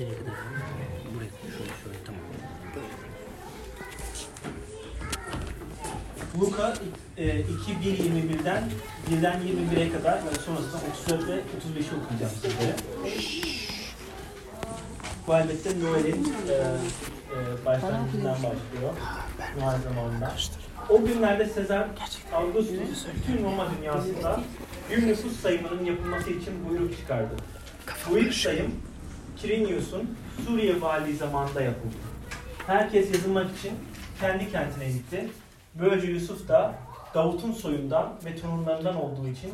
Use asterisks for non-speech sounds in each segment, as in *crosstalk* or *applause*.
Nereye kadar? Buraya şöyle şöyle tamam. Luka e, 2.1.21'den 1'den 21'e kadar ve sonrasında 34 ve 35'i okuyacağım sizlere. Bu elbette Noel'in e, e, başlangıcından başlıyor. Noel zamanında. O günlerde Sezar Augustus bütün Roma dünyasında bir nüfus sayımının yapılması için buyruk çıkardı. Bu ilk sayım Kirinius'un Suriye valiliği zamanında yapıldı. Herkes yazılmak için kendi kentine gitti. Böylece Yusuf da Davut'un soyundan ve torunlarından olduğu için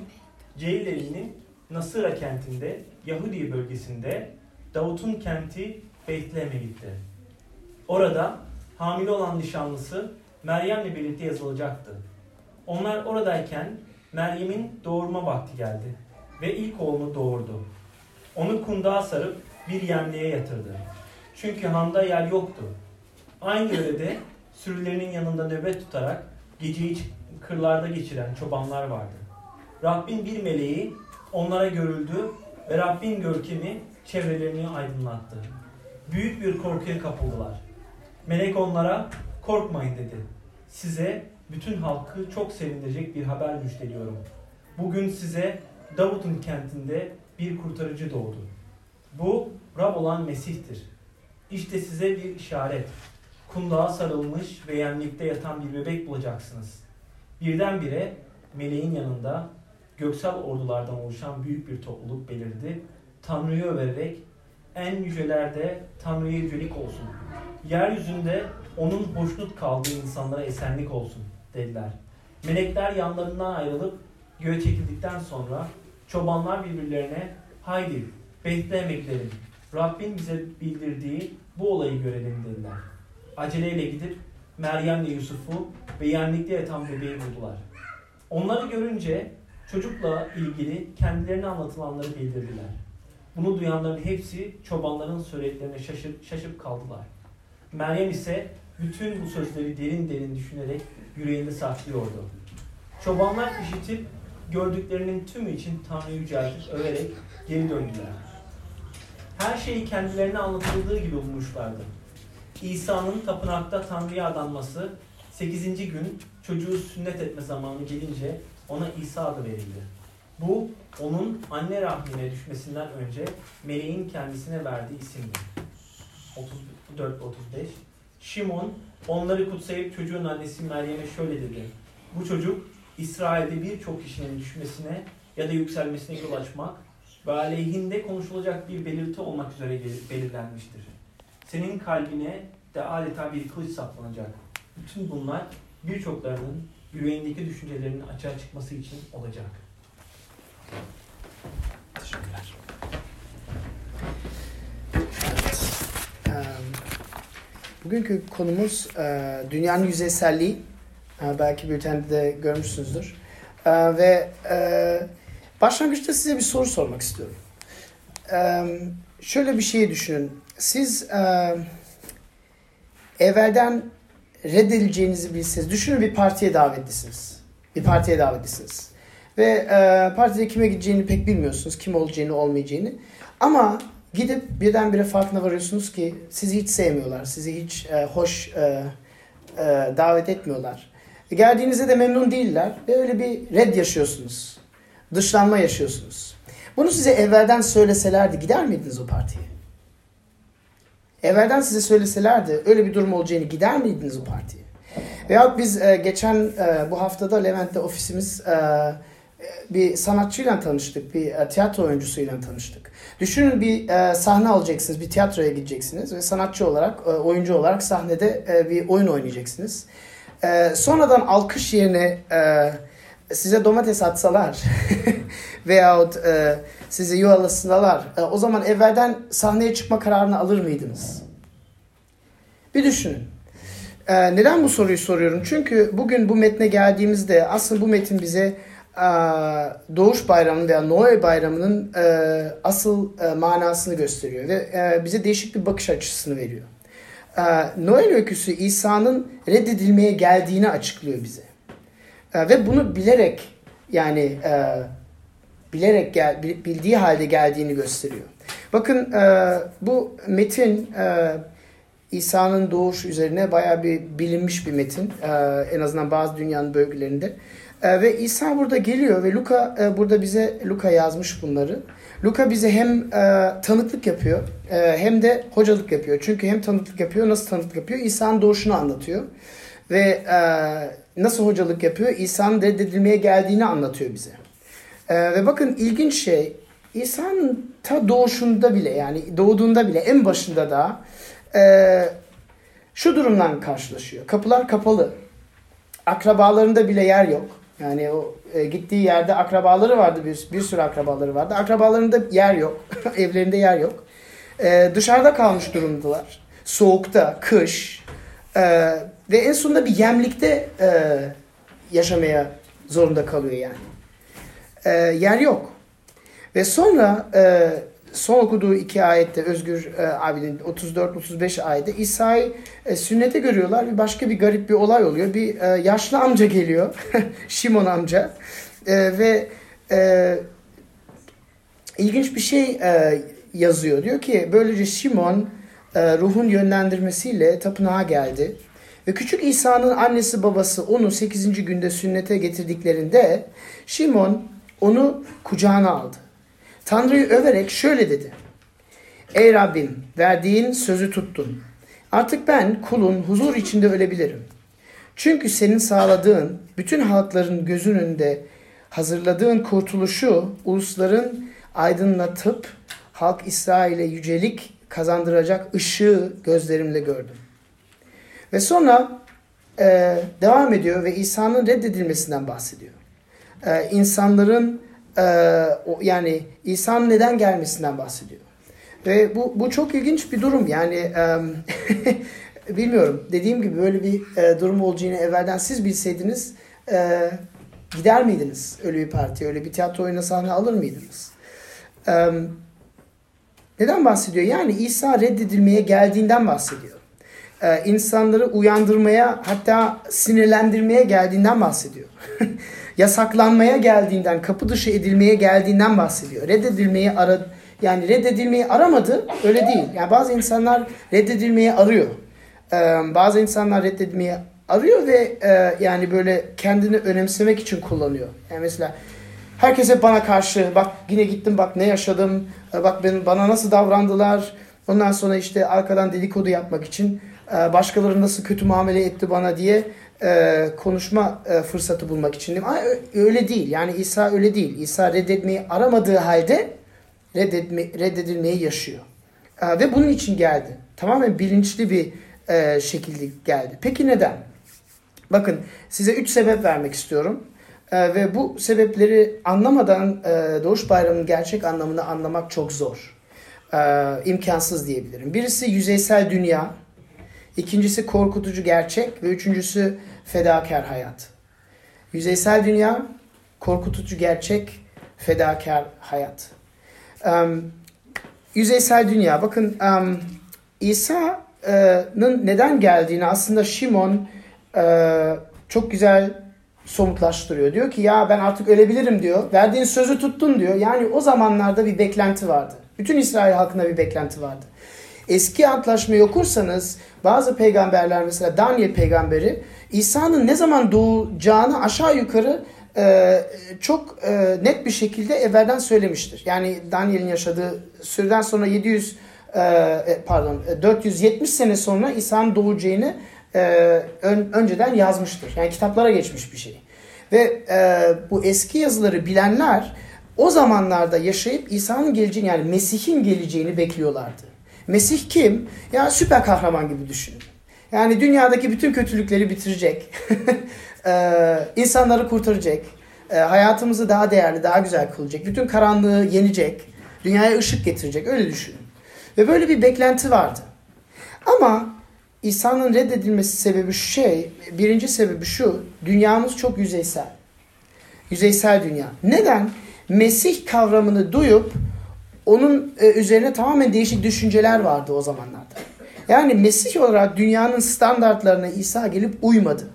Ceyleli'nin Nasıra kentinde, Yahudi bölgesinde Davut'un kenti Beytlehem'e gitti. Orada hamile olan nişanlısı Meryem'le birlikte yazılacaktı. Onlar oradayken Meryem'in doğurma vakti geldi ve ilk oğlunu doğurdu. Onu kundağa sarıp bir yemliğe yatırdı. Çünkü handa yer yoktu. Aynı yörede sürülerinin yanında nöbet tutarak geceyi kırlarda geçiren çobanlar vardı. Rabbin bir meleği onlara görüldü ve Rabbin görkemi çevrelerini aydınlattı. Büyük bir korkuya kapıldılar. Melek onlara korkmayın dedi. Size bütün halkı çok sevindirecek bir haber müjdeliyorum. Bugün size Davut'un kentinde bir kurtarıcı doğdu. Bu Rab olan Mesih'tir. İşte size bir işaret. Kundağa sarılmış ve yemlikte yatan bir bebek bulacaksınız. Birdenbire meleğin yanında göksel ordulardan oluşan büyük bir topluluk belirdi. Tanrı'yı överek en yücelerde Tanrı'ya yücelik olsun. Yeryüzünde onun hoşnut kaldığı insanlara esenlik olsun dediler. Melekler yanlarından ayrılıp göğe çekildikten sonra çobanlar birbirlerine haydi Gidelim. Rabbin bize bildirdiği bu olayı görelim dediler. Aceleyle gidip Meryem'le Yusuf'u ve yenlikte yatan bebeği buldular. Onları görünce çocukla ilgili kendilerine anlatılanları bildirdiler. Bunu duyanların hepsi çobanların söylediklerine şaşıp, şaşıp kaldılar. Meryem ise bütün bu sözleri derin derin düşünerek yüreğinde saklıyordu. Çobanlar işitip gördüklerinin tümü için Tanrı'yı yüceltip överek geri döndüler. Her şeyi kendilerine anlatıldığı gibi bulmuşlardı. İsa'nın tapınakta Tanrı'ya adanması 8. gün çocuğu sünnet etme zamanı gelince ona İsa adı verildi. Bu onun anne rahmine düşmesinden önce meleğin kendisine verdiği isimdi. 34-35 Şimon onları kutsayıp çocuğun annesi Meryem'e şöyle dedi. Bu çocuk İsrail'de birçok kişinin düşmesine ya da yükselmesine yol açmak ve aleyhinde konuşulacak bir belirti olmak üzere belirlenmiştir. Senin kalbine de adeta bir kılıç saplanacak. Bütün bunlar birçoklarının yüreğindeki düşüncelerinin açığa çıkması için olacak. Teşekkürler. Evet. Bugünkü konumuz dünyanın yüzeyselliği. Belki bültende de görmüşsünüzdür. Ve başlangıçta size bir soru sormak istiyorum. Şöyle bir şey düşünün. Siz evvelden reddedileceğinizi bilseniz, düşünün bir partiye davetlisiniz. Bir partiye davetlisiniz. Ve e, partide kime gideceğini pek bilmiyorsunuz. Kim olacağını olmayacağını. Ama gidip birdenbire farkına varıyorsunuz ki sizi hiç sevmiyorlar. Sizi hiç e, hoş e, e, davet etmiyorlar. Geldiğinizde de memnun değiller. Ve öyle bir red yaşıyorsunuz. Dışlanma yaşıyorsunuz. Bunu size evvelden söyleselerdi gider miydiniz o partiye? Evvelden size söyleselerdi öyle bir durum olacağını gider miydiniz o partiye? Veyahut biz e, geçen e, bu haftada Levent'te ofisimiz e, bir sanatçıyla tanıştık, bir e, tiyatro oyuncusuyla tanıştık. Düşünün bir e, sahne alacaksınız, bir tiyatroya gideceksiniz ve sanatçı olarak, e, oyuncu olarak sahnede e, bir oyun oynayacaksınız. E, sonradan alkış yerine e, size domates atsalar *laughs* veyahut e, sizi yuvalasınlar, e, o zaman evvelden sahneye çıkma kararını alır mıydınız? Bir düşünün. E, neden bu soruyu soruyorum? Çünkü bugün bu metne geldiğimizde aslında bu metin bize Doğuş Bayramı veya Noel Bayramı'nın asıl manasını gösteriyor ve bize değişik bir bakış açısını veriyor. Noel öyküsü İsa'nın reddedilmeye geldiğini açıklıyor bize. Ve bunu bilerek yani bilerek gel, bildiği halde geldiğini gösteriyor. Bakın e, bu metin e, İsa'nın doğuş üzerine bayağı bir bilinmiş bir metin. E, en azından bazı dünyanın bölgelerinde. E, ve İsa burada geliyor ve Luka e, burada bize Luka yazmış bunları. Luka bize hem e, tanıklık yapıyor e, hem de hocalık yapıyor. Çünkü hem tanıklık yapıyor, nasıl tanıklık yapıyor? İsa'nın doğuşunu anlatıyor. Ve e, nasıl hocalık yapıyor? İsa'nın reddedilmeye geldiğini anlatıyor bize. E, ve bakın ilginç şey, İsa'nın ta doğuşunda bile yani doğduğunda bile en başında da e, şu durumdan karşılaşıyor. Kapılar kapalı. Akrabalarında bile yer yok. Yani o e, gittiği yerde akrabaları vardı bir, bir sürü akrabaları vardı. Akrabalarında yer yok. *laughs* Evlerinde yer yok. E, dışarıda kalmış durumdalar. Soğukta, kış e, ve en sonunda bir yemlikte e, yaşamaya zorunda kalıyor yani. E, yer yok. Ve sonra e, son okuduğu iki ayette Özgür e, abinin 34-35 ayette İsa'yı e, sünnete görüyorlar. Bir başka bir garip bir olay oluyor. Bir e, yaşlı amca geliyor. *laughs* Şimon amca. E, ve e, ilginç bir şey e, yazıyor. Diyor ki böylece Şimon e, ruhun yönlendirmesiyle tapınağa geldi. Ve küçük İsa'nın annesi babası onu 8. günde sünnete getirdiklerinde Şimon onu kucağına aldı. Tanrı'yı överek şöyle dedi. Ey Rabbim verdiğin sözü tuttun. Artık ben kulun huzur içinde ölebilirim. Çünkü senin sağladığın bütün halkların gözün önünde hazırladığın kurtuluşu ulusların aydınlatıp halk İsrail'e yücelik kazandıracak ışığı gözlerimle gördüm. Ve sonra e, devam ediyor ve İsa'nın reddedilmesinden bahsediyor. E, insanların e, o, yani İsa'nın neden gelmesinden bahsediyor. Ve bu, bu çok ilginç bir durum. Yani e, *laughs* bilmiyorum dediğim gibi böyle bir e, durum olacağını evvelden siz bilseydiniz e, gider miydiniz öyle bir partiye, öyle bir tiyatro oyuna sahne alır mıydınız? E, neden bahsediyor? Yani İsa reddedilmeye geldiğinden bahsediyor. E, insanları uyandırmaya hatta sinirlendirmeye geldiğinden bahsediyor. *laughs* Yasaklanmaya geldiğinden, kapı dışı edilmeye geldiğinden bahsediyor. Reddedilmeyi ara yani reddedilmeyi aramadı öyle değil. Yani bazı insanlar reddedilmeyi arıyor. Ee, bazı insanlar reddedilmeyi arıyor ve e, yani böyle kendini önemsemek için kullanıyor. Yani mesela herkese bana karşı bak yine gittim bak ne yaşadım bak ben, bana nasıl davrandılar. Ondan sonra işte arkadan dedikodu yapmak için e, başkaları nasıl kötü muamele etti bana diye e, konuşma e, fırsatı bulmak için. Değil Öyle değil. Yani İsa öyle değil. İsa reddetmeyi aramadığı halde reddetme, reddedilmeyi yaşıyor. Ve bunun için geldi. Tamamen bilinçli bir şekilde geldi. Peki neden? Bakın size üç sebep vermek istiyorum. Ve bu sebepleri anlamadan Doğuş Bayramı'nın gerçek anlamını anlamak çok zor. İmkansız diyebilirim. Birisi yüzeysel dünya. İkincisi korkutucu gerçek ve üçüncüsü fedakar hayat. Yüzeysel dünya, korkutucu gerçek, fedakar hayat. Um, yüzeysel dünya. Bakın um, İsa'nın neden geldiğini aslında Şimon uh, çok güzel somutlaştırıyor. Diyor ki ya ben artık ölebilirim diyor. Verdiğin sözü tuttun diyor. Yani o zamanlarda bir beklenti vardı. Bütün İsrail halkında bir beklenti vardı. Eski antlaşmayı okursanız bazı peygamberler mesela Daniel peygamberi İsa'nın ne zaman doğacağını aşağı yukarı e, çok e, net bir şekilde evvelden söylemiştir. Yani Daniel'in yaşadığı süreden sonra 700 e, e, pardon 470 sene sonra İsa'nın doğacağını e, ön, önceden yazmıştır. Yani kitaplara geçmiş bir şey. Ve e, bu eski yazıları bilenler o zamanlarda yaşayıp İsa'nın geleceğini yani Mesih'in geleceğini bekliyorlardı. Mesih kim? Ya süper kahraman gibi düşünün. Yani dünyadaki bütün kötülükleri bitirecek. *laughs* ee, insanları kurtaracak. Ee, hayatımızı daha değerli, daha güzel kılacak. Bütün karanlığı yenecek. Dünyaya ışık getirecek. Öyle düşünün. Ve böyle bir beklenti vardı. Ama İsa'nın reddedilmesi sebebi şu şey, birinci sebebi şu, dünyamız çok yüzeysel. Yüzeysel dünya. Neden? Mesih kavramını duyup onun e, üzerine tamamen değişik düşünceler vardı o zamanlarda. Yani Mesih olarak dünyanın standartlarına İsa gelip uymadı.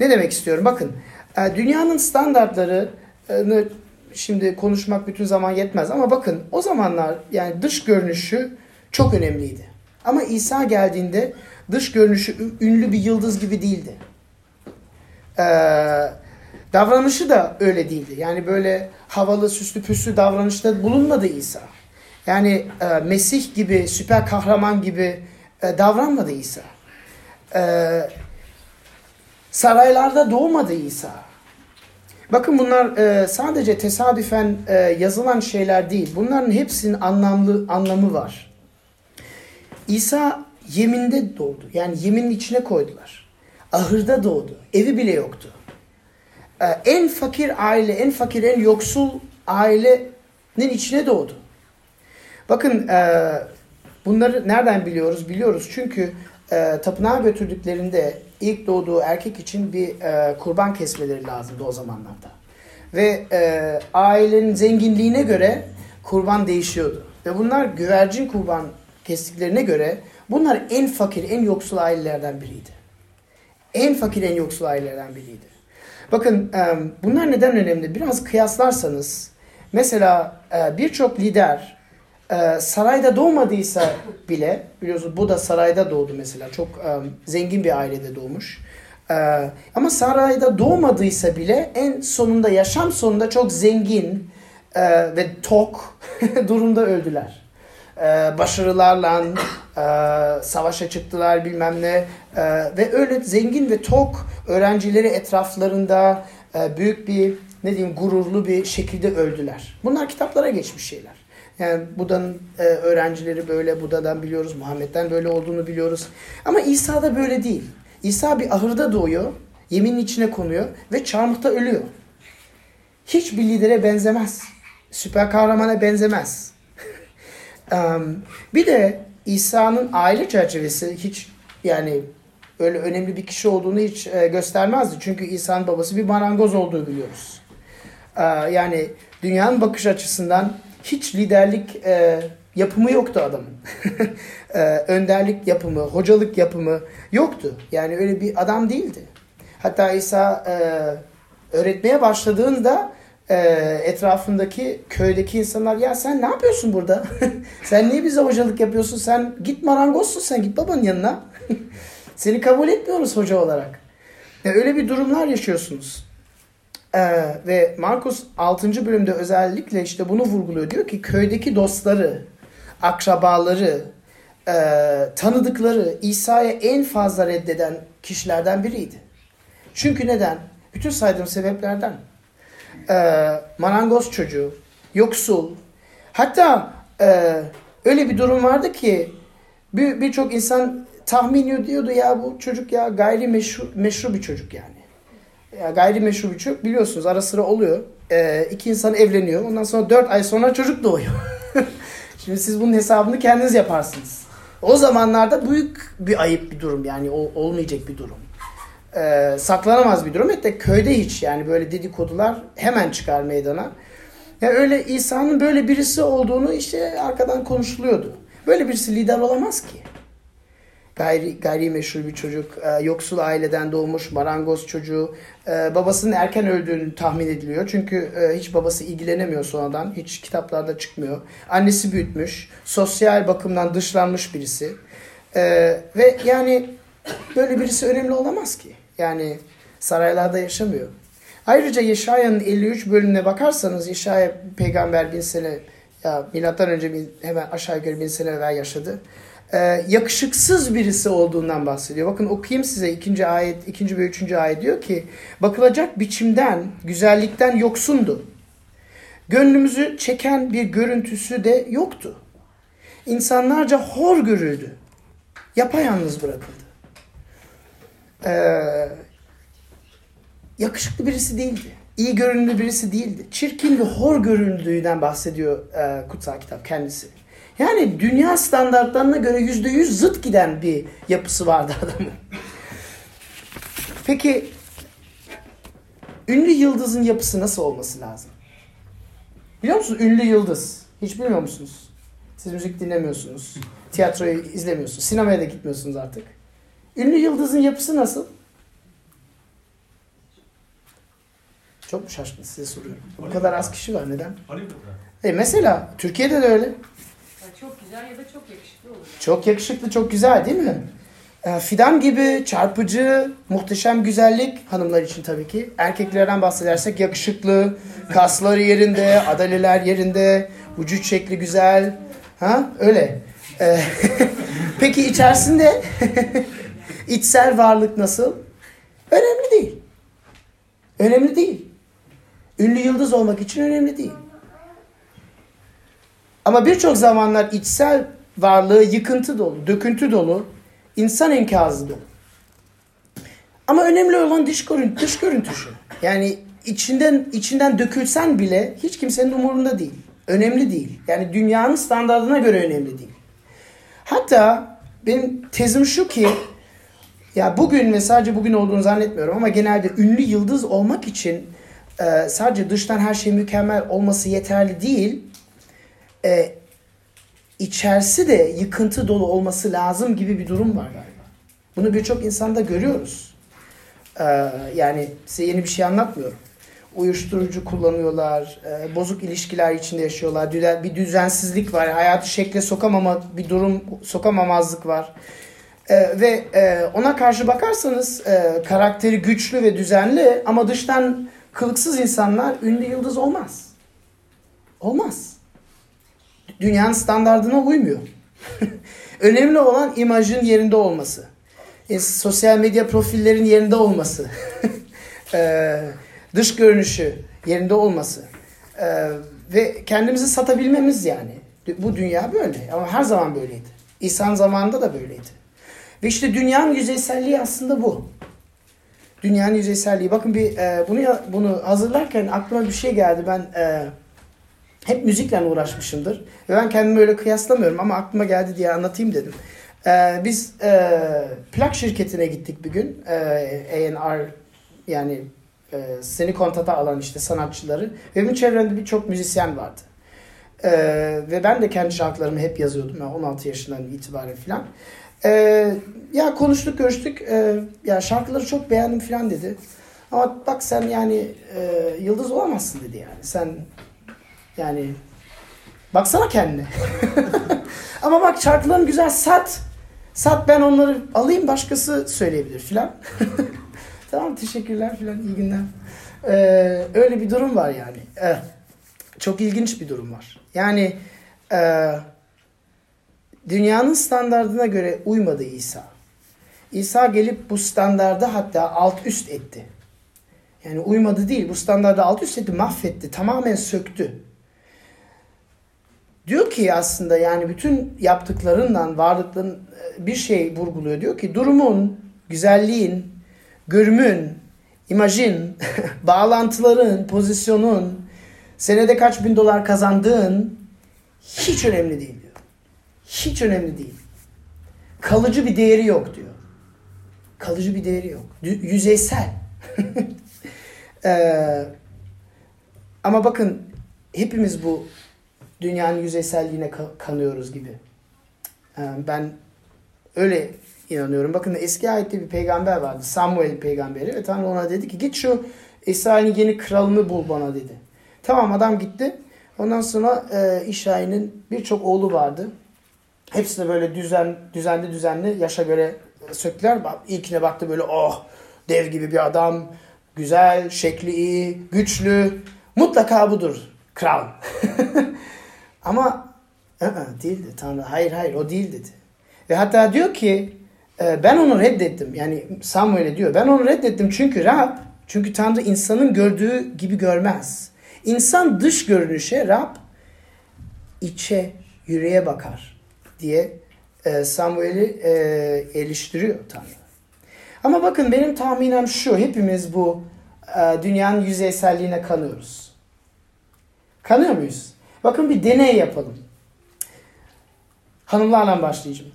Ne demek istiyorum? Bakın e, dünyanın standartlarını şimdi konuşmak bütün zaman yetmez ama bakın o zamanlar yani dış görünüşü çok önemliydi. Ama İsa geldiğinde dış görünüşü ünlü bir yıldız gibi değildi. Ee, davranışı da öyle değildi. Yani böyle havalı süslü püslü davranışta bulunmadı İsa. Yani e, Mesih gibi, süper kahraman gibi e, davranmadı İsa. E, saraylarda doğmadı İsa. Bakın bunlar e, sadece tesadüfen e, yazılan şeyler değil. Bunların hepsinin anlamlı anlamı var. İsa yeminde doğdu. Yani yeminin içine koydular. Ahırda doğdu. Evi bile yoktu. E, en fakir aile, en fakir, en yoksul ailenin içine doğdu. Bakın e, bunları nereden biliyoruz? Biliyoruz çünkü e, tapınağa götürdüklerinde ilk doğduğu erkek için bir e, kurban kesmeleri lazımdı o zamanlarda. Ve ailenin zenginliğine göre kurban değişiyordu. Ve bunlar güvercin kurban kestiklerine göre bunlar en fakir, en yoksul ailelerden biriydi. En fakir, en yoksul ailelerden biriydi. Bakın bunlar neden önemli? Biraz kıyaslarsanız mesela e, birçok lider e, sarayda doğmadıysa bile biliyorsunuz bu da sarayda doğdu mesela çok zengin bir ailede doğmuş. E, ama sarayda doğmadıysa bile en sonunda yaşam sonunda çok zengin ve tok *laughs* durumda öldüler. E, başarılarla e, savaşa çıktılar bilmem ne E, ve öyle zengin ve tok öğrencileri etraflarında e, büyük bir ne diyeyim gururlu bir şekilde öldüler. Bunlar kitaplara geçmiş şeyler. Yani Buda'nın e, öğrencileri böyle, Buda'dan biliyoruz, Muhammed'den böyle olduğunu biliyoruz. Ama İsa da böyle değil. İsa bir ahırda doğuyor, yeminin içine konuyor ve çarmıhta ölüyor. Hiçbir lidere benzemez. Süper kahramana benzemez. Bir de İsa'nın aile çerçevesi hiç yani öyle önemli bir kişi olduğunu hiç e, göstermezdi. Çünkü İsa'nın babası bir marangoz olduğu biliyoruz. Yani dünyanın bakış açısından hiç liderlik e, yapımı yoktu adamın. *laughs* önderlik yapımı, hocalık yapımı yoktu. Yani öyle bir adam değildi. Hatta İsa öğretmeye başladığında e, etrafındaki köydeki insanlar ya sen ne yapıyorsun burada? *laughs* sen niye bize hocalık yapıyorsun? Sen git marangozsun sen git babanın yanına. *laughs* Seni kabul etmiyoruz hoca olarak. E, öyle bir durumlar yaşıyorsunuz. Ee, ve Markus 6. bölümde özellikle işte bunu vurguluyor. Diyor ki köydeki dostları, akrabaları, e, tanıdıkları İsa'ya en fazla reddeden kişilerden biriydi. Çünkü neden? Bütün saydığım sebeplerden. Ee, marangoz çocuğu, yoksul. Hatta e, öyle bir durum vardı ki birçok bir insan tahmin ediyordu ya bu çocuk ya gayri meşru, meşru bir çocuk yani ya gayrimeşru bir çocuk biliyorsunuz ara sıra oluyor. Ee, iki insan evleniyor. Ondan sonra dört ay sonra çocuk doğuyor. *laughs* Şimdi siz bunun hesabını kendiniz yaparsınız. O zamanlarda büyük bir ayıp bir durum yani olmayacak bir durum. Ee, saklanamaz bir durum. Hatta köyde hiç yani böyle dedikodular hemen çıkar meydana. Ya öyle İsa'nın böyle birisi olduğunu işte arkadan konuşuluyordu. Böyle birisi lider olamaz ki gayri, gayrimeşru bir çocuk, e, yoksul aileden doğmuş marangoz çocuğu. E, babasının erken öldüğünü tahmin ediliyor. Çünkü e, hiç babası ilgilenemiyor sonradan. Hiç kitaplarda çıkmıyor. Annesi büyütmüş. Sosyal bakımdan dışlanmış birisi. E, ve yani böyle birisi önemli olamaz ki. Yani saraylarda yaşamıyor. Ayrıca Yeşaya'nın 53 bölümüne bakarsanız Yeşaya peygamber bin sene ya milattan önce bin, hemen aşağı yukarı bin sene evvel yaşadı e, yakışıksız birisi olduğundan bahsediyor. Bakın okuyayım size ikinci ayet, ikinci ve üçüncü ayet diyor ki bakılacak biçimden, güzellikten yoksundu. Gönlümüzü çeken bir görüntüsü de yoktu. İnsanlarca hor görüldü. Yapayalnız bırakıldı. Ee, yakışıklı birisi değildi. İyi görünümlü birisi değildi. Çirkin ve hor göründüğünden bahsediyor e, kutsal kitap kendisi. Yani dünya standartlarına göre yüzde yüz zıt giden bir yapısı vardı *laughs* adamın. Peki ünlü yıldızın yapısı nasıl olması lazım? Biliyor musunuz ünlü yıldız? Hiç bilmiyor musunuz? Siz müzik dinlemiyorsunuz. Tiyatroyu izlemiyorsunuz. Sinemaya da gitmiyorsunuz artık. Ünlü yıldızın yapısı nasıl? Çok mu şaşkın size soruyorum. Bu kadar az kişi var neden? E mesela Türkiye'de de öyle. Çok güzel ya da çok yakışıklı olur. Çok yakışıklı, çok güzel değil mi? E, Fidan gibi çarpıcı, muhteşem güzellik hanımlar için tabii ki. Erkeklerden bahsedersek yakışıklı, kasları yerinde, adaleler yerinde, vücut şekli güzel. Ha? Öyle. E, *laughs* Peki içerisinde *laughs* içsel varlık nasıl? Önemli değil. Önemli değil. Ünlü yıldız olmak için önemli değil. Ama birçok zamanlar içsel varlığı yıkıntı dolu, döküntü dolu, insan enkazı dolu. Ama önemli olan dış görüntü, dış görüntüsü. Yani içinden içinden dökülsen bile hiç kimsenin umurunda değil. Önemli değil. Yani dünyanın standartına göre önemli değil. Hatta benim tezim şu ki ya bugün ve sadece bugün olduğunu zannetmiyorum ama genelde ünlü yıldız olmak için e, sadece dıştan her şey mükemmel olması yeterli değil. E, içerisi de yıkıntı dolu olması lazım gibi bir durum var galiba. Bunu birçok insanda görüyoruz. E, yani size yeni bir şey anlatmıyorum. Uyuşturucu kullanıyorlar, e, bozuk ilişkiler içinde yaşıyorlar, bir düzensizlik var, hayatı şekle sokamama bir durum, sokamamazlık var. E, ve e, ona karşı bakarsanız e, karakteri güçlü ve düzenli ama dıştan kılıksız insanlar ünlü yıldız olmaz. Olmaz. Dünyanın standardına uymuyor. *laughs* Önemli olan imajın yerinde olması. E, sosyal medya profillerin yerinde olması. *laughs* E, dış görünüşü yerinde olması. E, ve kendimizi satabilmemiz yani. Bu dünya böyle ama her zaman böyleydi. İhsan zamanında da böyleydi. Ve işte dünyanın yüzeyselliği aslında bu. Dünyanın yüzeyselliği. Bakın bir e, bunu bunu hazırlarken aklıma bir şey geldi. Ben e, hep müzikle uğraşmışımdır. Ve ben kendimi öyle kıyaslamıyorum ama aklıma geldi diye anlatayım dedim. E, biz e, plak şirketine gittik bir gün. E, A&R yani e, seni kontata alan işte sanatçıları. Ve benim çevremde birçok müzisyen vardı. E, ve ben de kendi şarkılarımı hep yazıyordum. Yani 16 yaşından itibaren filan. Ee, ya konuştuk görüştük. Ee, ya şarkıları çok beğendim falan dedi. Ama bak sen yani e, yıldız olamazsın dedi yani. Sen yani baksana kendine. *laughs* Ama bak şarkıların güzel sat. Sat ben onları alayım başkası söyleyebilir filan. *laughs* tamam teşekkürler filan iyi günler. Ee, öyle bir durum var yani. Evet. Çok ilginç bir durum var. Yani eee dünyanın standardına göre uymadı İsa. İsa gelip bu standarda hatta alt üst etti. Yani uymadı değil, bu standarda alt üst etti, mahvetti, tamamen söktü. Diyor ki aslında yani bütün yaptıklarından varlıkların bir şey vurguluyor. Diyor ki durumun, güzelliğin, görümün, imajın, *laughs* bağlantıların, pozisyonun, senede kaç bin dolar kazandığın hiç önemli değil diyor. Hiç önemli değil. Kalıcı bir değeri yok diyor. Kalıcı bir değeri yok. Dü- yüzeysel. *laughs* Ee, ama bakın hepimiz bu dünyanın yüzeyselliğine ka- kanıyoruz gibi. Ee, ben öyle inanıyorum. Bakın eski ayette bir peygamber vardı. Samuel peygamberi ve Tanrı ona dedi ki git şu İsrail'in yeni kralını bul bana dedi. Tamam adam gitti. Ondan sonra e, İsrail'in birçok oğlu vardı. Hepsi de böyle düzen, düzenli düzenli yaşa göre söktüler. İlkine baktı böyle oh dev gibi bir adam. Güzel, şekli iyi, güçlü. Mutlaka budur kral. *laughs* Ama değildi Tanrı. Hayır hayır o değil dedi. Ve hatta diyor ki e, ben onu reddettim. Yani Samuel'e diyor ben onu reddettim çünkü Rab çünkü Tanrı insanın gördüğü gibi görmez. İnsan dış görünüşe Rab içe yüreğe bakar diye e, Samuel'i e, eleştiriyor Tanrı. Ama bakın benim tahminem şu hepimiz bu e, dünyanın yüzeyselliğine kanıyoruz. Kanıyor muyuz? Bakın bir deney yapalım. Hanımlarla başlayacağım.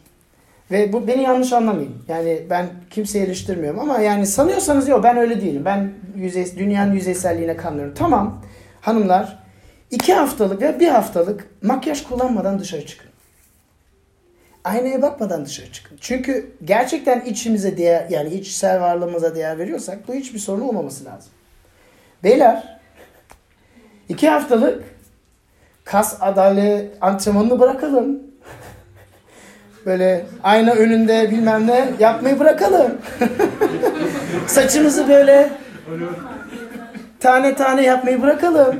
Ve bu beni yanlış anlamayın. Yani ben kimseyi eleştirmiyorum ama yani sanıyorsanız yok ben öyle değilim. Ben yüzey, dünyanın yüzeyselliğine kanıyorum. Tamam hanımlar iki haftalık ve bir haftalık makyaj kullanmadan dışarı çıkın. Aynaya bakmadan dışarı çıkın. Çünkü gerçekten içimize değer yani içsel varlığımıza değer veriyorsak bu hiçbir sorun olmaması lazım. Beyler iki haftalık kas adalet antrenmanını bırakalım. *laughs* Böyle ayna önünde bilmem ne yapmayı bırakalım. *laughs* Saçımızı böyle tane tane yapmayı bırakalım.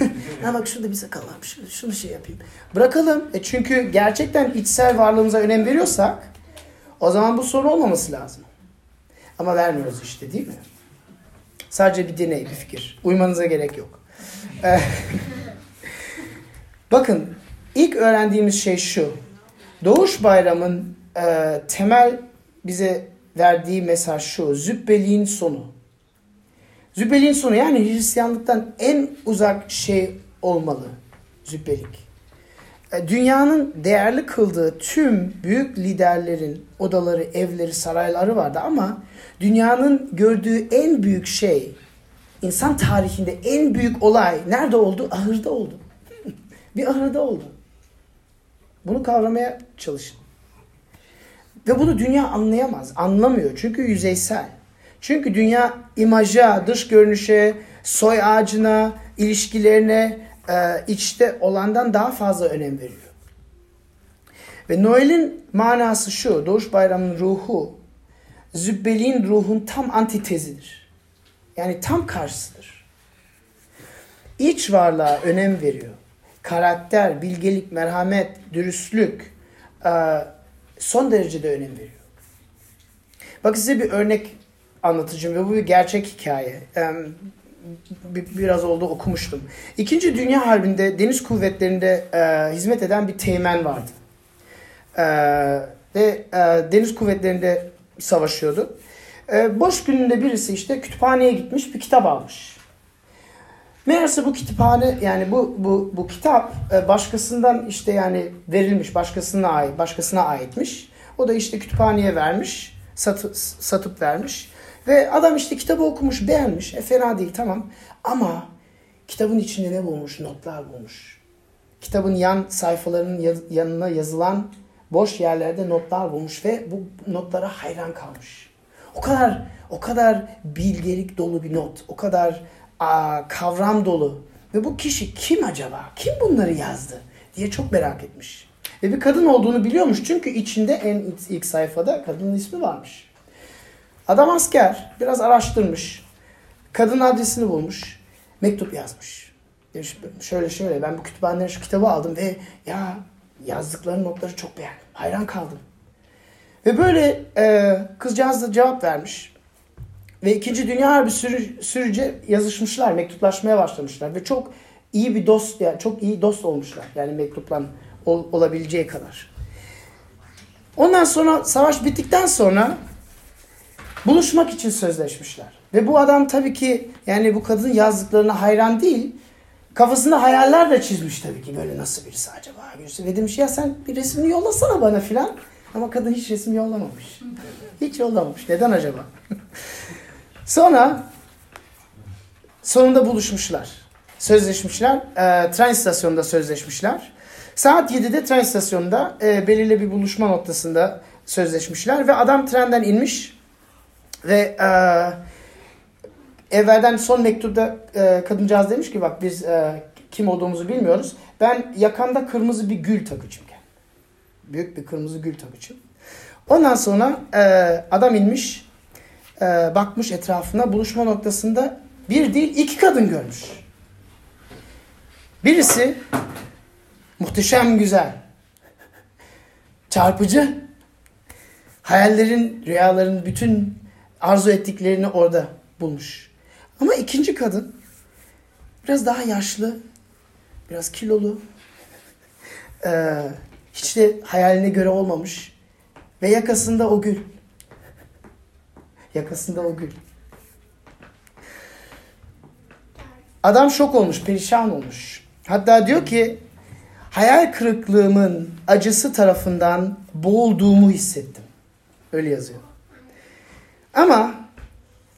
*laughs* ha bak şurada bir sakal var. Şunu, şey yapayım. Bırakalım. E çünkü gerçekten içsel varlığımıza önem veriyorsak o zaman bu soru olmaması lazım. Ama vermiyoruz işte değil mi? Sadece bir deney, bir fikir. Uymanıza gerek yok. Eh, *laughs* Bakın ilk öğrendiğimiz şey şu. Doğuş Bayramı'nın e, temel bize verdiği mesaj şu. Zübbeliğin sonu. Zübbeliğin sonu yani Hristiyanlıktan en uzak şey olmalı. Zübbelik. E, Dünyanın değerli kıldığı tüm büyük liderlerin odaları, evleri, sarayları vardı ama dünyanın gördüğü en büyük şey, insan tarihinde en büyük olay nerede oldu? Ahırda oldu. *laughs* Bir ahırda oldu. Bunu kavramaya çalışın. Ve bunu dünya anlayamaz, anlamıyor. Çünkü yüzeysel. Çünkü dünya imaja, dış görünüşe, soy ağacına, ilişkilerine, e, içte olandan daha fazla önem veriyor. Ve Noel'in manası şu, Doğuş Bayramı'nın ruhu, Zübbeliğin ruhun tam antitezidir. Yani tam karşısıdır. İç varlığa önem veriyor. Karakter, bilgelik, merhamet, dürüstlük e, son derecede önem veriyor. Bak size bir örnek anlatacağım ve bu bir gerçek hikaye. Bir- biraz oldu okumuştum. İkinci Dünya Harbi'nde deniz kuvvetlerinde e, hizmet eden bir teğmen vardı. E, ve e, deniz kuvvetlerinde savaşıyordu. E, boş gününde birisi işte kütüphaneye gitmiş bir kitap almış. Meğerse bu kütüphane yani bu bu bu kitap e, başkasından işte yani verilmiş, başkasına ait, başkasına aitmiş. O da işte kütüphaneye vermiş, satı, satıp vermiş. Ve adam işte kitabı okumuş, beğenmiş. E fena değil tamam. Ama kitabın içinde ne bulmuş? Notlar bulmuş. Kitabın yan sayfalarının yanına yazılan boş yerlerde notlar bulmuş ve bu notlara hayran kalmış. O kadar o kadar bilgelik dolu bir not, o kadar aa, kavram dolu. Ve bu kişi kim acaba? Kim bunları yazdı? diye çok merak etmiş. Ve bir kadın olduğunu biliyormuş çünkü içinde en ilk sayfada kadının ismi varmış. Adam asker, biraz araştırmış. Kadın adresini bulmuş. Mektup yazmış. Demiş şöyle şöyle ben bu kütüphaneden şu kitabı aldım ve ya yazdıkları notları çok beğendim. Hayran kaldım. Ve böyle e, kızcağız da cevap vermiş. Ve İkinci Dünya Harbi sürü, sürüce yazışmışlar, mektuplaşmaya başlamışlar. Ve çok iyi bir dost, yani çok iyi dost olmuşlar. Yani mektuplan ol- olabileceği kadar. Ondan sonra savaş bittikten sonra buluşmak için sözleşmişler. Ve bu adam tabii ki yani bu kadın yazdıklarına hayran değil. Kafasında hayaller de çizmiş tabii ki böyle nasıl birisi acaba birisi. Ve demiş ya sen bir resmini yollasana bana filan. Ama kadın hiç resim yollamamış. Hiç yollamamış. Neden acaba? *laughs* Sonra sonunda buluşmuşlar. Sözleşmişler. E, tren istasyonunda sözleşmişler. Saat 7'de tren istasyonunda e, belirli bir buluşma noktasında sözleşmişler. Ve adam trenden inmiş. Ve e, evvelden son mektupta e, kadıncağız demiş ki bak biz e, kim olduğumuzu bilmiyoruz. Ben yakanda kırmızı bir gül takıcım. Büyük bir kırmızı gül takıcım. Ondan sonra e, adam inmiş, e, bakmış etrafına buluşma noktasında bir değil iki kadın görmüş. Birisi muhteşem güzel, çarpıcı, hayallerin, rüyaların bütün arzu ettiklerini orada bulmuş. Ama ikinci kadın biraz daha yaşlı, biraz kilolu, *laughs* e, hiç de hayaline göre olmamış ve yakasında o gül. Yakasında o gül. Adam şok olmuş, perişan olmuş. Hatta diyor ki hayal kırıklığımın acısı tarafından boğulduğumu hissettim. Öyle yazıyor. Ama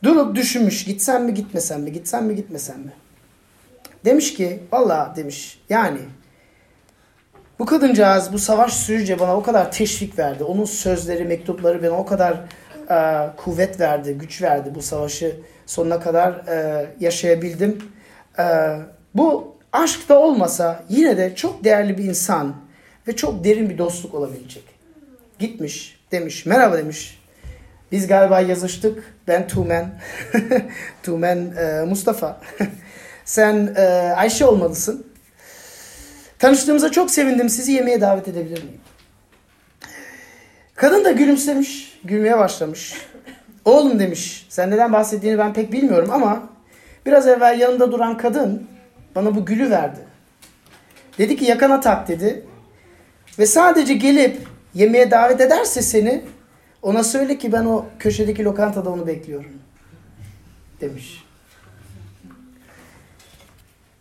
durup düşünmüş gitsem mi gitmesem mi gitsem mi gitmesem mi? Demiş ki valla demiş yani bu kadıncağız bu savaş sürücü bana o kadar teşvik verdi. Onun sözleri, mektupları beni o kadar e, kuvvet verdi, güç verdi. Bu savaşı sonuna kadar e, yaşayabildim. E, bu aşk da olmasa yine de çok değerli bir insan ve çok derin bir dostluk olabilecek. Gitmiş, demiş, merhaba demiş. Biz galiba yazıştık. Ben Tumen. *laughs* Tumen e, Mustafa. *laughs* Sen e, Ayşe olmalısın. Tanıştığımıza çok sevindim. Sizi yemeğe davet edebilir miyim? Kadın da gülümsemiş. Gülmeye başlamış. Oğlum demiş. Sen neden bahsettiğini ben pek bilmiyorum ama biraz evvel yanında duran kadın bana bu gülü verdi. Dedi ki yakana tak dedi. Ve sadece gelip yemeğe davet ederse seni ona söyle ki ben o köşedeki lokantada onu bekliyorum. Demiş.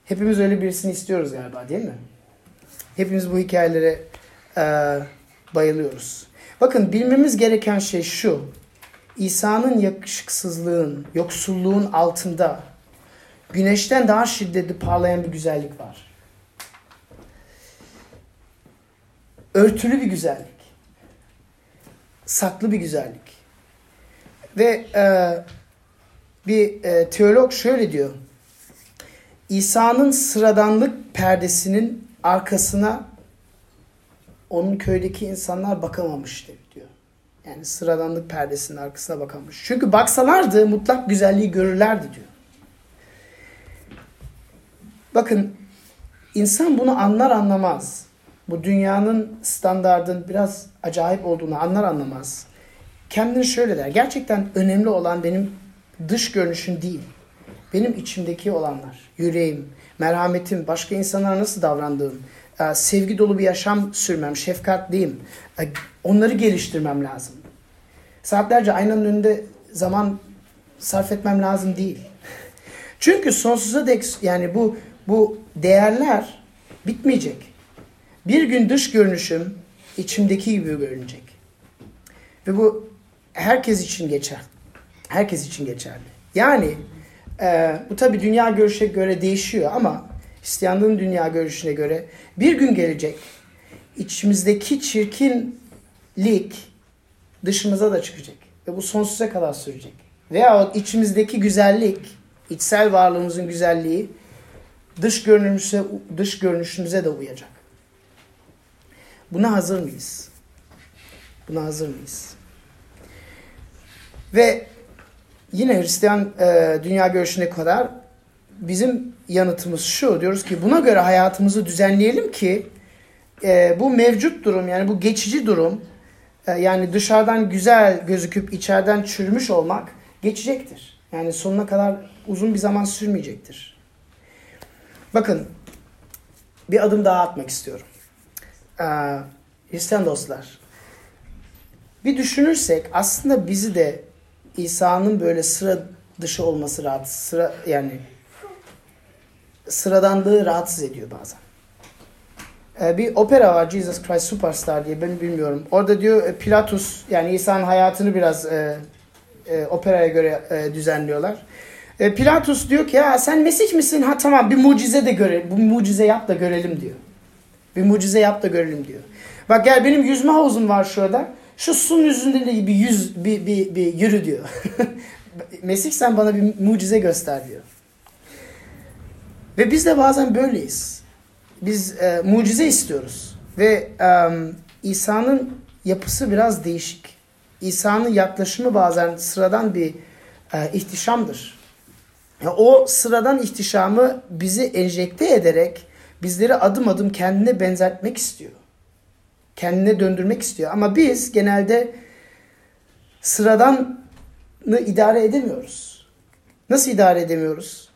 Hepimiz öyle birisini istiyoruz galiba değil mi? Hepimiz bu hikayelere e, bayılıyoruz. Bakın bilmemiz gereken şey şu. İsa'nın yakışıksızlığın, yoksulluğun altında güneşten daha şiddetli parlayan bir güzellik var. Örtülü bir güzellik. Saklı bir güzellik. Ve e, bir e, teolog şöyle diyor. İsa'nın sıradanlık perdesinin arkasına onun köydeki insanlar bakamamıştı diyor. Yani sıradanlık perdesinin arkasına bakamış. Çünkü baksalardı mutlak güzelliği görürlerdi diyor. Bakın insan bunu anlar anlamaz. Bu dünyanın standardın biraz acayip olduğunu anlar anlamaz. Kendini şöyle der. Gerçekten önemli olan benim dış görünüşüm değil. Benim içimdeki olanlar. Yüreğim, merhametim, başka insanlara nasıl davrandığım, e, sevgi dolu bir yaşam sürmem, şefkatliyim. E, onları geliştirmem lazım. Saatlerce aynanın önünde zaman sarf etmem lazım değil. Çünkü sonsuza dek yani bu bu değerler bitmeyecek. Bir gün dış görünüşüm içimdeki gibi görünecek. Ve bu herkes için geçer. Herkes için geçerli. Yani e, bu tabi dünya görüşe göre değişiyor ama Hristiyanlığın dünya görüşüne göre bir gün gelecek içimizdeki çirkinlik dışımıza da çıkacak. Ve bu sonsuza kadar sürecek. Veya içimizdeki güzellik, içsel varlığımızın güzelliği dış görünüşe, dış görünüşümüze de uyacak. Buna hazır mıyız? Buna hazır mıyız? Ve yine Hristiyan e, dünya görüşüne kadar bizim yanıtımız şu. Diyoruz ki buna göre hayatımızı düzenleyelim ki e, bu mevcut durum yani bu geçici durum e, yani dışarıdan güzel gözüküp içeriden çürümüş olmak geçecektir. Yani sonuna kadar uzun bir zaman sürmeyecektir. Bakın bir adım daha atmak istiyorum. Ee, Hristiyan dostlar. Bir düşünürsek aslında bizi de İsa'nın böyle sıra dışı olması rahatsız, sıra yani sıradanlığı rahatsız ediyor bazen. Ee, bir opera var Jesus Christ Superstar diye ben bilmiyorum. Orada diyor e, Pilatus yani İsa'nın hayatını biraz e, e, operaya göre e, düzenliyorlar. E, Pilatus diyor ki ya sen Mesih misin? Ha tamam bir mucize de göre, bu mucize yap da görelim diyor. Bir mucize yap da görelim diyor. Bak gel benim yüzme havuzum var şurada. Şu suyun yüzünde de bir yüz bir, bir, bir yürü diyor. *laughs* Mesih sen bana bir mucize göster diyor. Ve biz de bazen böyleyiz. Biz e, mucize istiyoruz. Ve e, İsa'nın yapısı biraz değişik. İsa'nın yaklaşımı bazen sıradan bir e, ihtişamdır. O sıradan ihtişamı bizi enjekte ederek bizleri adım adım kendine benzetmek istiyor. Kendine döndürmek istiyor. Ama biz genelde sıradanı idare edemiyoruz. Nasıl idare edemiyoruz?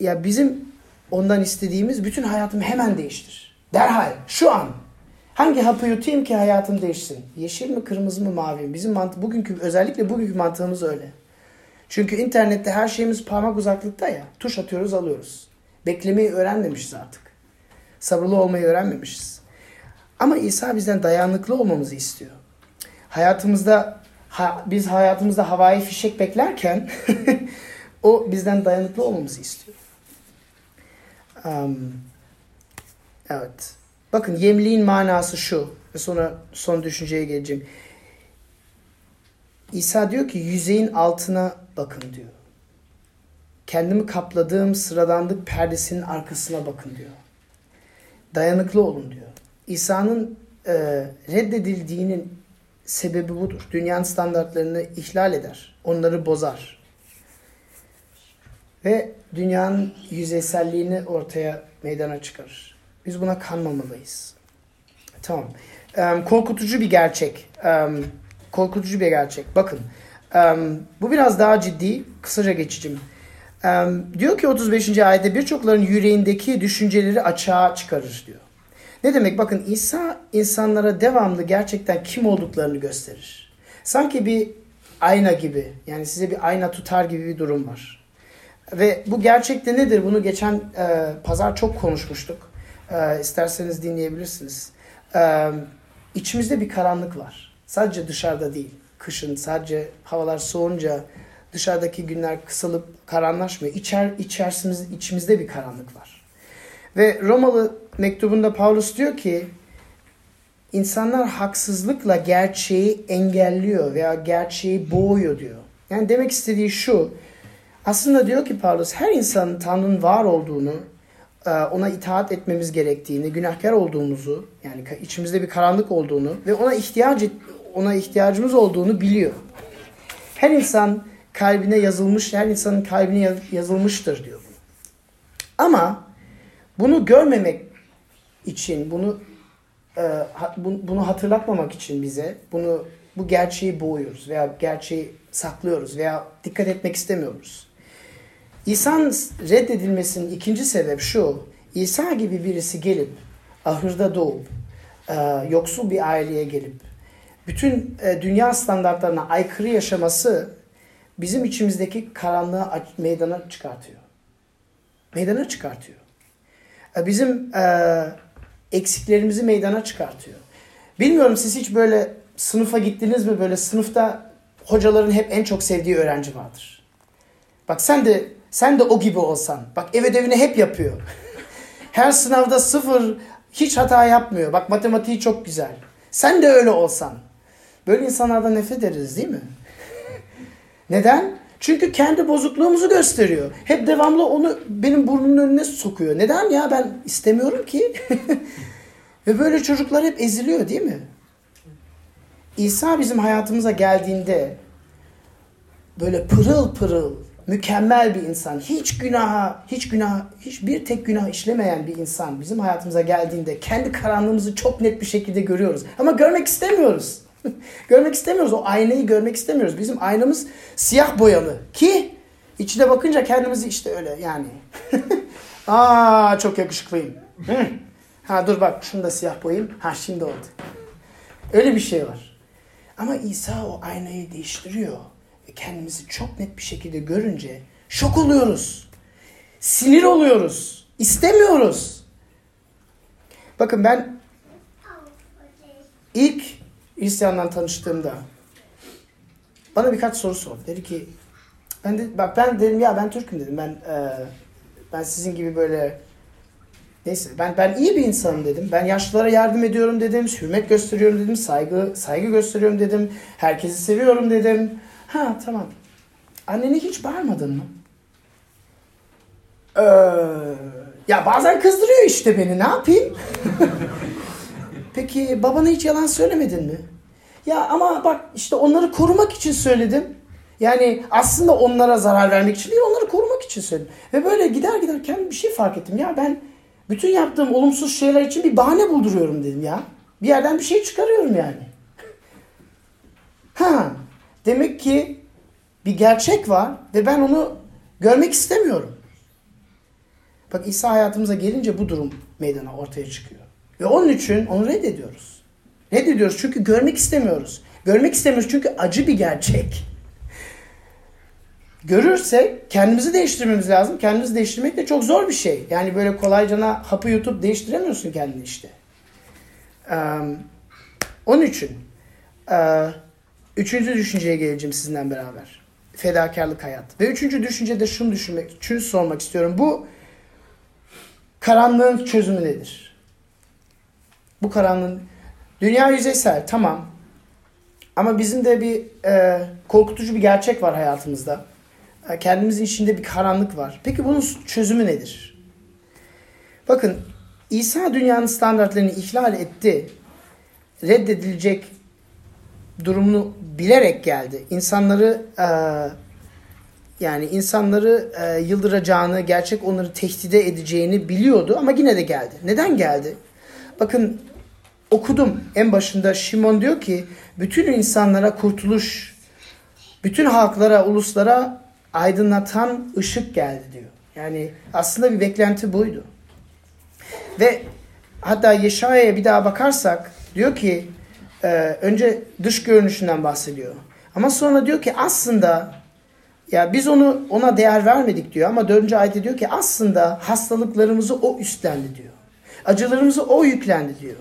Ya bizim ondan istediğimiz bütün hayatımı hemen değiştir. Derhal, şu an. Hangi hapı yutayım ki hayatım değişsin? Yeşil mi, kırmızı mı, mavi mi? Bizim mantı, bugünkü, özellikle bugünkü mantığımız öyle. Çünkü internette her şeyimiz parmak uzaklıkta ya. Tuş atıyoruz alıyoruz. Beklemeyi öğrenmemişiz artık. Sabırlı olmayı öğrenmemişiz. Ama İsa bizden dayanıklı olmamızı istiyor. Hayatımızda ha, biz hayatımızda havai fişek beklerken *laughs* o bizden dayanıklı olmamızı istiyor. Um, evet. Bakın yemliğin manası şu. Sonra son düşünceye geleceğim. İsa diyor ki yüzeyin altına bakın diyor. Kendimi kapladığım sıradanlık perdesinin arkasına bakın diyor. Dayanıklı olun diyor. İsa'nın e, reddedildiğinin sebebi budur. Dünyanın standartlarını ihlal eder. Onları bozar. Ve dünyanın yüzeyselliğini ortaya meydana çıkarır. Biz buna kanmamalıyız. Tamam. Em, korkutucu bir gerçek. Em, korkutucu bir gerçek. Bakın. em, bu biraz daha ciddi. Kısaca geçeceğim. Diyor ki 35. ayette birçokların yüreğindeki düşünceleri açığa çıkarır diyor. Ne demek? Bakın İsa insanlara devamlı gerçekten kim olduklarını gösterir. Sanki bir ayna gibi. Yani size bir ayna tutar gibi bir durum var. Ve bu gerçekte nedir? Bunu geçen e, pazar çok konuşmuştuk. E, isterseniz dinleyebilirsiniz. E, içimizde bir karanlık var. Sadece dışarıda değil. Kışın sadece havalar soğunca dışarıdaki günler kısalıp karanlaşmıyor. İçer, içerisimiz, içimizde bir karanlık var. Ve Romalı mektubunda Paulus diyor ki insanlar haksızlıkla gerçeği engelliyor veya gerçeği boğuyor diyor. Yani demek istediği şu. Aslında diyor ki Paulus her insanın Tanrı'nın var olduğunu, e, ona itaat etmemiz gerektiğini, günahkar olduğumuzu, yani içimizde bir karanlık olduğunu ve ona ihtiyaç ona ihtiyacımız olduğunu biliyor. Her insan kalbine yazılmış, her insanın kalbine yaz- yazılmıştır diyor. Ama bunu görmemek için, bunu e, bunu hatırlatmamak için bize bunu bu gerçeği boğuyoruz veya gerçeği saklıyoruz veya dikkat etmek istemiyoruz. İsa'nın reddedilmesinin ikinci sebep şu. İsa gibi birisi gelip ahırda doğup e, yoksul bir aileye gelip bütün e, dünya standartlarına aykırı yaşaması bizim içimizdeki karanlığı meydana çıkartıyor. Meydana çıkartıyor. E, bizim e, eksiklerimizi meydana çıkartıyor. Bilmiyorum siz hiç böyle sınıfa gittiniz mi? Böyle sınıfta hocaların hep en çok sevdiği öğrenci vardır. Bak sen de sen de o gibi olsan. Bak ev ödevini hep yapıyor. *laughs* Her sınavda sıfır hiç hata yapmıyor. Bak matematiği çok güzel. Sen de öyle olsan. Böyle insanlardan nefret ederiz değil mi? Neden? Çünkü kendi bozukluğumuzu gösteriyor. Hep devamlı onu benim burnumun önüne sokuyor. Neden ya ben istemiyorum ki. *laughs* Ve böyle çocuklar hep eziliyor değil mi? İsa bizim hayatımıza geldiğinde böyle pırıl pırıl, mükemmel bir insan, hiç günaha, hiç günah, hiç bir tek günah işlemeyen bir insan bizim hayatımıza geldiğinde kendi karanlığımızı çok net bir şekilde görüyoruz. Ama görmek istemiyoruz. *laughs* görmek istemiyoruz. O aynayı görmek istemiyoruz. Bizim aynamız siyah boyalı ki içine bakınca kendimizi işte öyle yani. *laughs* Aa çok yakışıklıyım. Ha dur bak şunu da siyah boyayayım. Ha şimdi oldu. Öyle bir şey var. Ama İsa o aynayı değiştiriyor. Ve kendimizi çok net bir şekilde görünce şok oluyoruz. Sinir oluyoruz. İstemiyoruz. Bakın ben ilk Hristiyanla tanıştığımda bana birkaç soru sordu. Dedi ki ben de bak ben dedim ya ben Türk'üm dedim. Ben e, ben sizin gibi böyle neyse ben ben iyi bir insanım dedim. Ben yaşlılara yardım ediyorum dedim. Hürmet gösteriyorum dedim. Saygı saygı gösteriyorum dedim. Herkesi seviyorum dedim. Ha tamam. Annene hiç bağırmadın mı? Ee, ya bazen kızdırıyor işte beni. Ne yapayım? *laughs* Peki babana hiç yalan söylemedin mi? Ya ama bak işte onları korumak için söyledim. Yani aslında onlara zarar vermek için değil onları korumak için söyledim. Ve böyle gider giderken bir şey fark ettim. Ya ben bütün yaptığım olumsuz şeyler için bir bahane bulduruyorum dedim ya. Bir yerden bir şey çıkarıyorum yani. Ha, demek ki bir gerçek var ve ben onu görmek istemiyorum. Bak İsa hayatımıza gelince bu durum meydana ortaya çıkıyor. Ve onun için onu reddediyoruz. Reddediyoruz çünkü görmek istemiyoruz. Görmek istemiyoruz çünkü acı bir gerçek. Görürsek kendimizi değiştirmemiz lazım. Kendimizi değiştirmek de çok zor bir şey. Yani böyle kolaycana hapı yutup değiştiremiyorsun kendini işte. Ee, onun için e, üçüncü düşünceye geleceğim sizinle beraber. Fedakarlık hayat. Ve üçüncü düşüncede şunu düşünmek, şunu sormak istiyorum. Bu karanlığın çözümü nedir? Bu karanlığın dünya yüzeysel tamam. Ama bizim de bir e, korkutucu bir gerçek var hayatımızda. E, Kendimizin içinde bir karanlık var. Peki bunun çözümü nedir? Bakın İsa dünyanın standartlarını ihlal etti. Reddedilecek durumunu bilerek geldi. İnsanları e, yani insanları e, yıldıracağını, gerçek onları tehdide edeceğini biliyordu ama yine de geldi. Neden geldi? Bakın okudum en başında Şimon diyor ki bütün insanlara kurtuluş, bütün halklara, uluslara aydınlatan ışık geldi diyor. Yani aslında bir beklenti buydu. Ve hatta Yeşaya'ya bir daha bakarsak diyor ki e, önce dış görünüşünden bahsediyor. Ama sonra diyor ki aslında ya biz onu ona değer vermedik diyor ama dördüncü ayette diyor ki aslında hastalıklarımızı o üstlendi diyor. Acılarımızı o yüklendi diyor.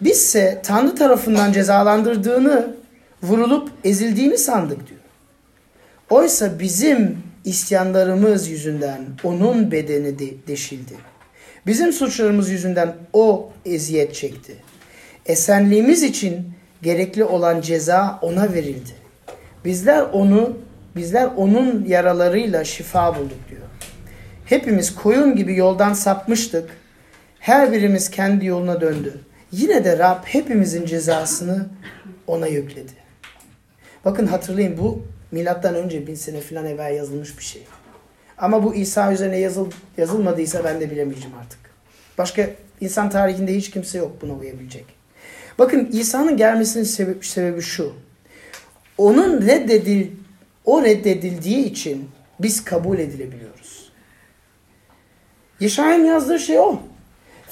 Bizse Tanrı tarafından cezalandırdığını, vurulup ezildiğini sandık diyor. Oysa bizim isyanlarımız yüzünden onun bedeni de deşildi. Bizim suçlarımız yüzünden o eziyet çekti. Esenliğimiz için gerekli olan ceza ona verildi. Bizler onu, bizler onun yaralarıyla şifa bulduk diyor. Hepimiz koyun gibi yoldan sapmıştık. Her birimiz kendi yoluna döndü. Yine de Rab hepimizin cezasını ona yükledi. Bakın hatırlayın bu milattan önce bin sene falan evvel yazılmış bir şey. Ama bu İsa üzerine yazıl, yazılmadıysa ben de bilemeyeceğim artık. Başka insan tarihinde hiç kimse yok buna uyabilecek. Bakın İsa'nın gelmesinin sebebi, sebebi şu. Onun reddedil, o reddedildiği için biz kabul edilebiliyoruz. Yeşaya'nın yazdığı şey o.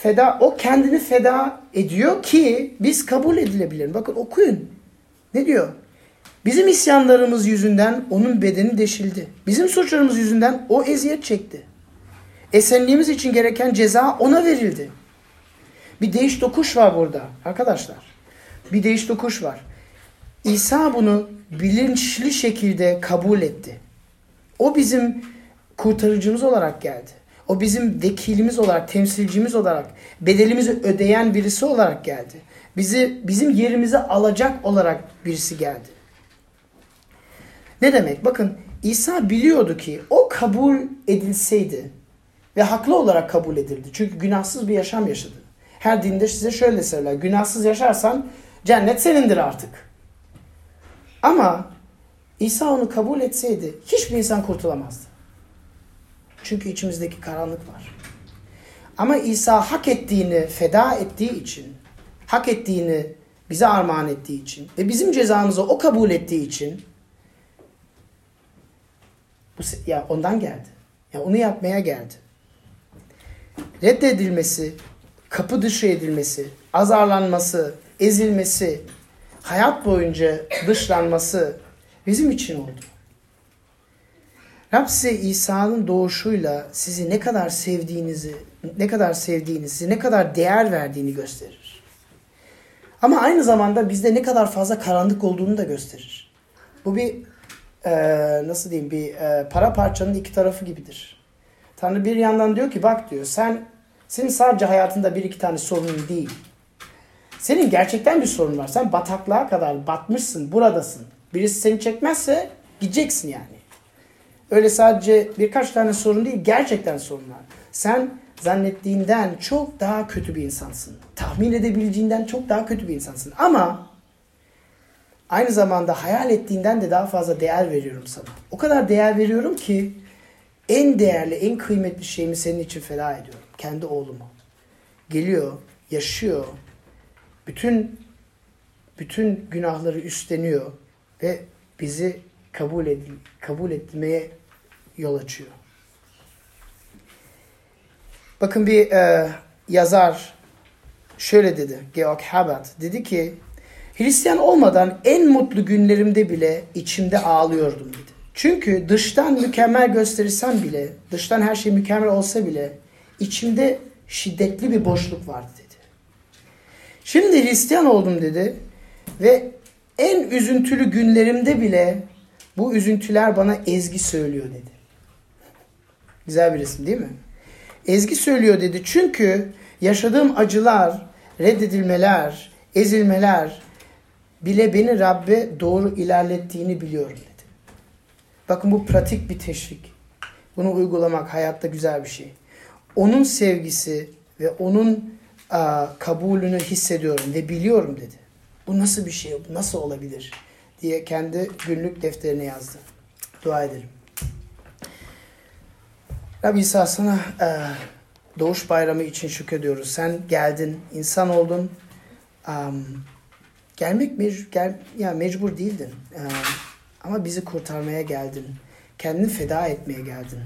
Feda, o kendini feda ediyor ki biz kabul edilebilelim. Bakın okuyun. Ne diyor? Bizim isyanlarımız yüzünden onun bedeni deşildi. Bizim suçlarımız yüzünden o eziyet çekti. Esenliğimiz için gereken ceza ona verildi. Bir değiş dokuş var burada arkadaşlar. Bir değiş dokuş var. İsa bunu bilinçli şekilde kabul etti. O bizim kurtarıcımız olarak geldi. O bizim vekilimiz olarak, temsilcimiz olarak, bedelimizi ödeyen birisi olarak geldi. Bizi bizim yerimizi alacak olarak birisi geldi. Ne demek? Bakın İsa biliyordu ki o kabul edilseydi ve haklı olarak kabul edildi. Çünkü günahsız bir yaşam yaşadı. Her dinde size şöyle söyler. Günahsız yaşarsan cennet senindir artık. Ama İsa onu kabul etseydi hiçbir insan kurtulamazdı. Çünkü içimizdeki karanlık var. Ama İsa hak ettiğini feda ettiği için, hak ettiğini bize armağan ettiği için ve bizim cezamızı o kabul ettiği için bu ya ondan geldi. Ya onu yapmaya geldi. Reddedilmesi, kapı dışı edilmesi, azarlanması, ezilmesi, hayat boyunca dışlanması bizim için oldu. Rab size İsa'nın doğuşuyla sizi ne kadar sevdiğinizi, ne kadar sevdiğini, size ne kadar değer verdiğini gösterir. Ama aynı zamanda bizde ne kadar fazla karanlık olduğunu da gösterir. Bu bir e, nasıl diyeyim bir e, para parçanın iki tarafı gibidir. Tanrı bir yandan diyor ki bak diyor sen senin sadece hayatında bir iki tane sorunun değil. Senin gerçekten bir sorun var. Sen bataklığa kadar batmışsın, buradasın. Birisi seni çekmezse gideceksin yani. Öyle sadece birkaç tane sorun değil, gerçekten sorunlar. Sen zannettiğinden çok daha kötü bir insansın. Tahmin edebileceğinden çok daha kötü bir insansın. Ama aynı zamanda hayal ettiğinden de daha fazla değer veriyorum sana. O kadar değer veriyorum ki en değerli, en kıymetli şeyimi senin için feda ediyorum. Kendi oğlumu. Geliyor, yaşıyor. Bütün bütün günahları üstleniyor ve bizi kabul edil, kabul etmeye yol açıyor. Bakın bir e, yazar şöyle dedi Georg Herbert dedi ki Hristiyan olmadan en mutlu günlerimde bile içimde ağlıyordum dedi. Çünkü dıştan mükemmel göstersem bile, dıştan her şey mükemmel olsa bile içimde şiddetli bir boşluk vardı dedi. Şimdi Hristiyan oldum dedi ve en üzüntülü günlerimde bile bu üzüntüler bana ezgi söylüyor dedi. Güzel bir resim değil mi? Ezgi söylüyor dedi. Çünkü yaşadığım acılar, reddedilmeler, ezilmeler bile beni Rabbe doğru ilerlettiğini biliyorum dedi. Bakın bu pratik bir teşvik. Bunu uygulamak hayatta güzel bir şey. Onun sevgisi ve onun a, kabulünü hissediyorum ve biliyorum dedi. Bu nasıl bir şey? Bu nasıl olabilir? Diye kendi günlük defterine yazdı. Dua edelim. Rabbi İsa sana e, doğuş bayramı için şükrediyoruz. Sen geldin, insan oldun. Um, gelmek mecbur, gel, ya mecbur değildin. E, ama bizi kurtarmaya geldin. Kendini feda etmeye geldin.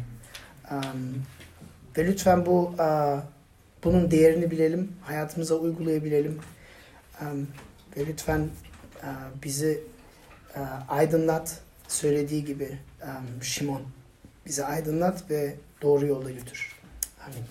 Um, ve lütfen bu e, bunun değerini bilelim, hayatımıza uygulayabilelim. Um, ve lütfen e, bizi aydınlat, söylediği gibi Şimon. Bizi aydınlat ve doğru yolda götür. Amin.